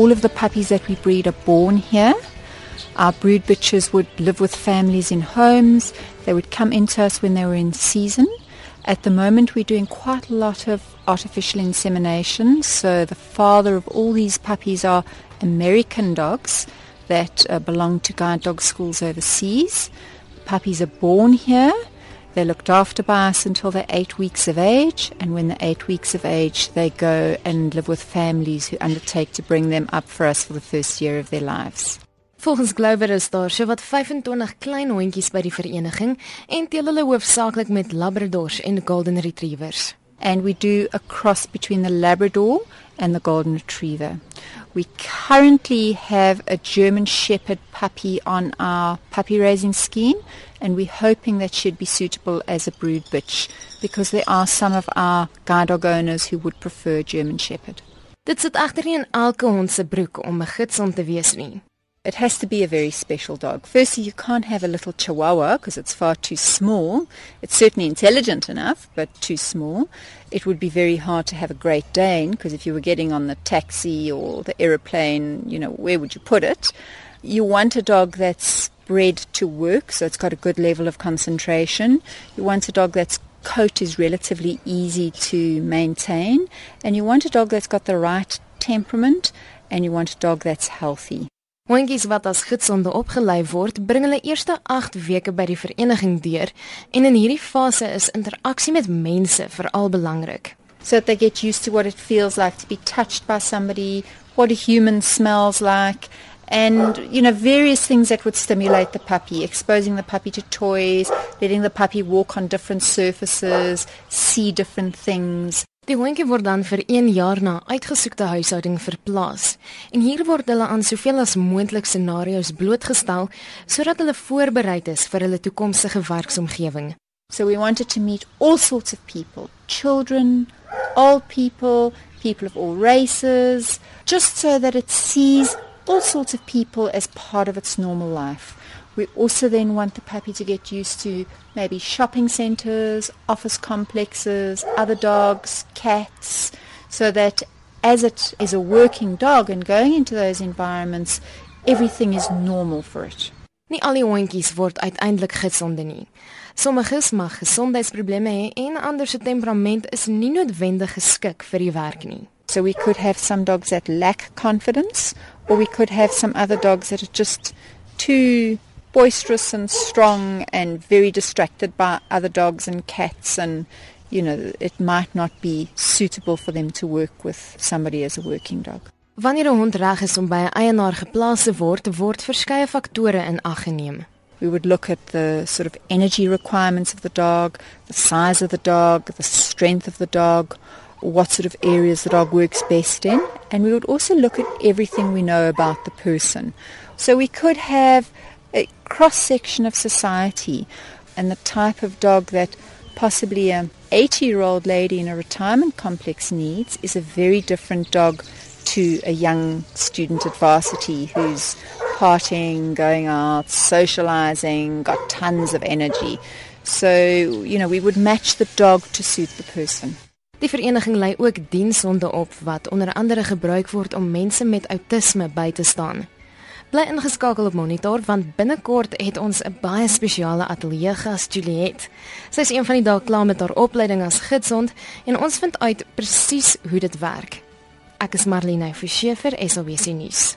All of the puppies that we breed are born here. Our brood bitches would live with families in homes. They would come into us when they were in season. At the moment, we're doing quite a lot of artificial insemination. So the father of all these puppies are American dogs that uh, belong to guide dog schools overseas. Puppies are born here. They're looked after by us until they're eight weeks of age, and when they're eight weeks of age, they go and live with families who undertake to bring them up for us for the first year of their lives. Volgens Glover is daar sowat 25 klein hondjies by die vereniging en teel hulle hoofsaaklik met labradors en golden retrievers. And we do a cross between the labrador and the golden retriever. We currently have a German shepherd puppy on our puppy raising scheme and we're hoping that she'd be suitable as a brood bitch because there are some of our guide dog owners who would prefer German shepherd. Dit sit nie in elke hond se broek om 'n gidsond te wees nie. It has to be a very special dog. Firstly, you can't have a little chihuahua because it's far too small. It's certainly intelligent enough, but too small. It would be very hard to have a Great Dane because if you were getting on the taxi or the aeroplane, you know, where would you put it? You want a dog that's bred to work, so it's got a good level of concentration. You want a dog that's coat is relatively easy to maintain, and you want a dog that's got the right temperament, and you want a dog that's healthy. Hondjies wat as gidsonde opgelei word, bring hulle eerste 8 weke by die vereniging deur en in hierdie fase is interaksie met mense veral belangrik. So that they get used to what it feels like to be touched by somebody, what a human smells like, and you know various things that would stimulate the puppy exposing the puppy to toys letting the puppy walk on different surfaces see different things Die hondjie word dan vir 1 jaar na uitgesoekte huishouding verplaas en hier word hulle aan soveel as moontlik scenario's blootgestel sodat hulle voorbereid is vir hulle toekomstige werksomgewing. So we wanted to meet all sorts of people, children, old people, people of all races, just so that it sees all sorts of people as part of its normal life. We also then want the puppy to get used to maybe shopping centres, office complexes, other dogs, cats, so that as it is a working dog and going into those environments, everything is normal for it. Nie al die hondjies word uiteindelik gesonde nie. Sommiges mag gesondheidsprobleme hê en ander se temperament is nie noodwendig geskik vir die werk nie. So we could have some dogs that lack confidence or we could have some other dogs that are just too boisterous and strong and very distracted by other dogs and cats and you know it might not be suitable for them to work with somebody as a working dog. Wanneer 'n hond reg is om by 'n eienaar geplaas te word, word verskeie faktore in ag geneem. We would look at the sort of energy requirements of the dog, the size of the dog, the strength of the dog, what sort of areas the dog works best in, and we would also look at everything we know about the person. So we could have a cross section of society and the type of dog that possibly a 80 year old lady in a retirement complex needs is a very different dog to a young student at varsity who's partying, going out, socializing, got tons of energy. So, you know, we would match the dog to suit the person. Die vereniging lei ook dienshonde op wat onder andere gebruik word om mense met outisme by te staan. Bly ingeskakel op Monitor want binnekort het ons 'n baie spesiale ateljee gas Juliet. Sy is een van die dae klaar met haar opleiding as gidshond en ons vind uit presies hoe dit werk. Ek is Marlene Verschiefer, SABC nuus.